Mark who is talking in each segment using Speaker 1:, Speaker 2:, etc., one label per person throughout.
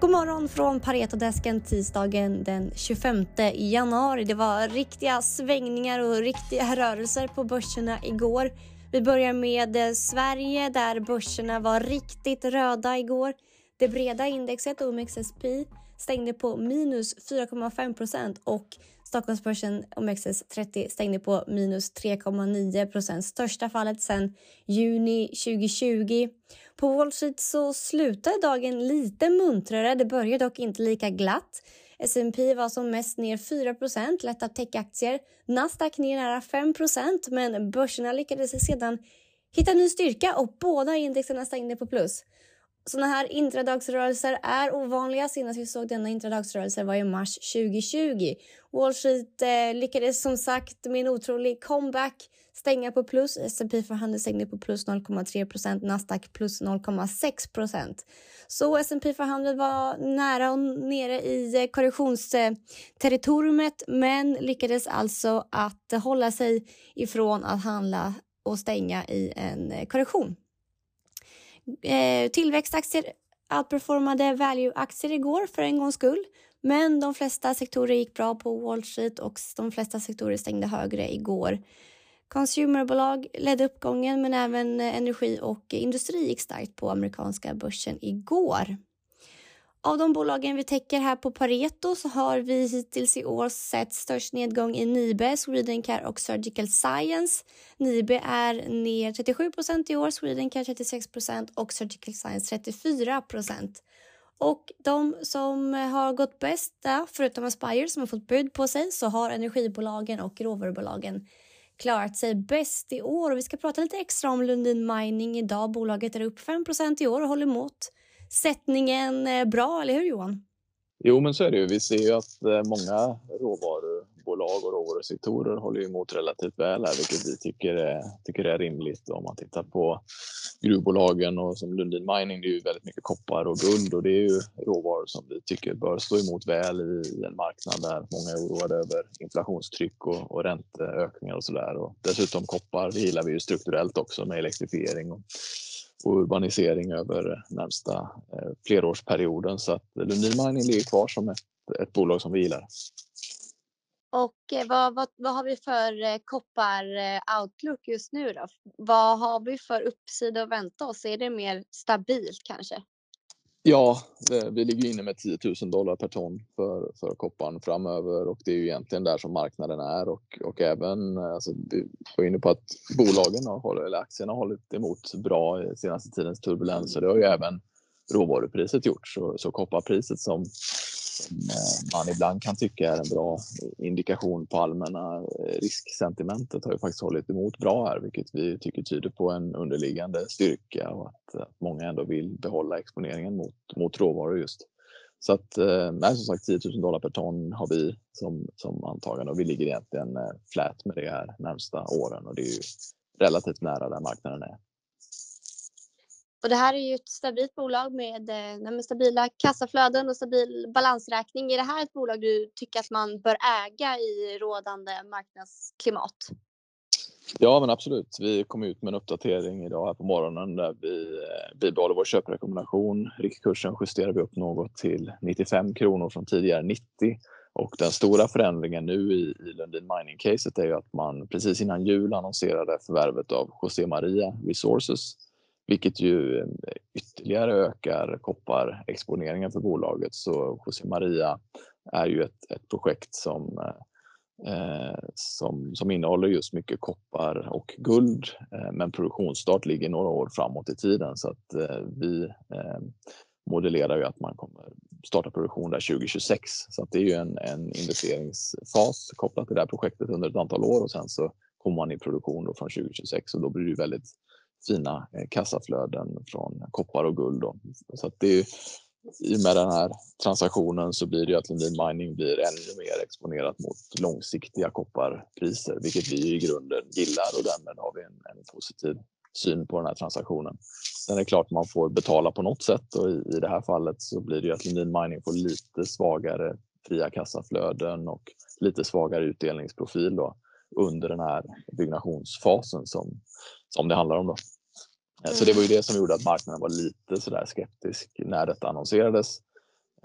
Speaker 1: God morgon från Paretodesken tisdagen den 25 januari. Det var riktiga svängningar och riktiga rörelser på börserna igår. Vi börjar med eh, Sverige där börserna var riktigt röda igår. Det breda indexet OMXSP stängde på minus 4,5 och Stockholmsbörsen OMXS30 stängde på minus 3,9% största fallet sedan juni 2020. På Wall Street så slutade dagen lite muntrare. Det började dock inte lika glatt. S&P var som mest ner 4% lätta techaktier. Nasdaq ner nära 5% men börserna lyckades sedan hitta ny styrka och båda indexerna stängde på plus. Sådana här intradagsrörelser är ovanliga. Senast vi såg denna intradagsrörelse var i mars 2020. Wall Street eh, lyckades som sagt med en otrolig comeback stänga på plus. S&P för stängde på plus 0,3% Nasdaq plus 0,6% Så S&P för handel var nära och nere i eh, korrektionsterritoriet men lyckades alltså att hålla sig ifrån att handla och stänga i en eh, korrektion. Eh, tillväxtaktier outperformade value-aktier igår för en gångs skull. Men de flesta sektorer gick bra på Wall Street och de flesta sektorer stängde högre igår. Consumerbolag ledde uppgången men även energi och industri gick starkt på amerikanska börsen igår. Av de bolagen vi täcker här på Pareto så har vi hittills i år sett störst nedgång i Nibe, Swedencare och Surgical Science. Nibe är ner 37 procent i år, Swedencare 36 procent och Surgical Science 34 och de som har gått bäst, förutom Aspire som har fått bud på sig, så har energibolagen och råvarubolagen klarat sig bäst i år. Och vi ska prata lite extra om Lundin Mining idag. Bolaget är upp 5% i år och håller emot sättningen eh, bra, eller hur Johan?
Speaker 2: Jo, men så är det ju. Vi ser ju att eh, många råvarubolag och råvarusektorer håller emot relativt väl här, vilket vi tycker är, tycker är rimligt. Om man tittar på gruvbolagen och som Lundin Mining, det är ju väldigt mycket koppar och guld och det är ju råvaror som vi tycker bör stå emot väl i en marknad där många är oroade över inflationstryck och, och ränteökningar och så där. Och dessutom koppar gillar vi ju strukturellt också med elektrifiering och och urbanisering över närmsta eh, flerårsperioden. Så att Lundin Mining ligger kvar som ett, ett bolag som vi gillar.
Speaker 1: Och eh, vad, vad, vad har vi för eh, koppar-outlook eh, just nu då? Vad har vi för uppsida att vänta oss? Är det mer stabilt kanske?
Speaker 2: Ja, eh, vi ligger inne med 10 000 dollar per ton för, för kopparn framöver och det är ju egentligen där som marknaden är och, och även, eh, alltså, vi var inne på att bolagen har, eller aktierna har hållit emot bra i senaste tidens turbulens och det har ju även råvarupriset gjort. Så, så kopparpriset som Eh, man ibland kan tycka är en bra indikation på allmänna eh, risksentimentet har ju faktiskt hållit emot bra här, vilket vi tycker tyder på en underliggande styrka och att, att många ändå vill behålla exponeringen mot, mot råvaror just. Så att, eh, nej, som sagt 10 000 dollar per ton har vi som, som antagande och vi ligger egentligen eh, flat med det här närmsta åren och det är ju relativt nära där marknaden är.
Speaker 1: Och det här är ju ett stabilt bolag med, eh, med stabila kassaflöden och stabil balansräkning. Är det här ett bolag du tycker att man bör äga i rådande marknadsklimat?
Speaker 2: Ja, men absolut. Vi kom ut med en uppdatering idag här på morgonen där vi eh, bibehåller vår köprekommendation. Riktkursen justerar vi upp något till 95 kronor från tidigare 90 och den stora förändringen nu i, i Lundin Mining-caset är ju att man precis innan jul annonserade förvärvet av José Maria Resources vilket ju eh, ytterligare ökar kopparexponeringen för bolaget. Så José Maria är ju ett, ett projekt som, eh, eh, som, som innehåller just mycket koppar och guld, eh, men produktionsstart ligger några år framåt i tiden så att eh, vi eh, modellerar ju att man kommer starta produktion där 2026. Så att det är ju en, en investeringsfas kopplat till det här projektet under ett antal år och sen så kommer man i produktion då från 2026 och då blir det väldigt fina eh, kassaflöden från koppar och guld. Då. Så att det är, I och med den här transaktionen så blir det ju att Lundin Mining blir ännu mer exponerat mot långsiktiga kopparpriser, vilket vi i grunden gillar och därmed har vi en, en positiv syn på den här transaktionen. Sen är det klart man får betala på något sätt och i, i det här fallet så blir det ju att Lundin Mining får lite svagare fria kassaflöden och lite svagare utdelningsprofil då under den här byggnationsfasen som, som det handlar om. Då. Eh, så det var ju det som gjorde att marknaden var lite sådär skeptisk när detta annonserades.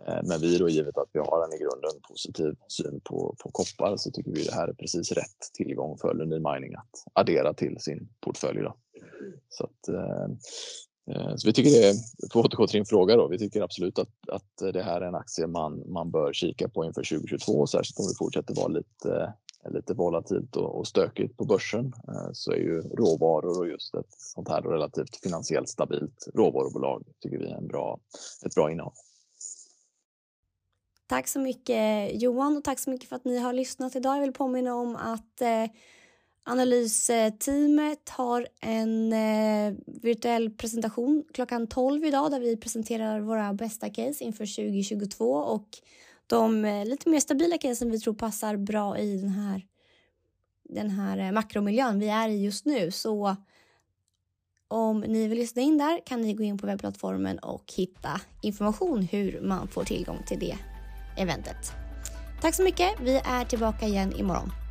Speaker 2: Eh, men vi då givet att vi har en i grunden positiv syn på, på koppar så tycker vi det här är precis rätt tillgång för Lundin Mining att addera till sin portfölj. Då. Så, att, eh, eh så vi tycker det är, för att återgå till din fråga då, vi tycker absolut att, att det här är en aktie man, man bör kika på inför 2022, särskilt om det fortsätter vara lite, lite volatilt och, och stökigt på börsen eh, så är ju råvaror och just ett sånt här relativt finansiellt stabilt råvarubolag tycker vi är en bra, ett bra innehav.
Speaker 1: Tack så mycket Johan och tack så mycket för att ni har lyssnat idag. Jag vill påminna om att eh, analysteamet har en eh, virtuell presentation klockan 12 idag där vi presenterar våra bästa case inför 2022 och de eh, lite mer stabila casen vi tror passar bra i den här, den här eh, makromiljön vi är i just nu. Så om ni vill lyssna in där kan ni gå in på webbplattformen och hitta information hur man får tillgång till det eventet. Tack så mycket. Vi är tillbaka igen imorgon.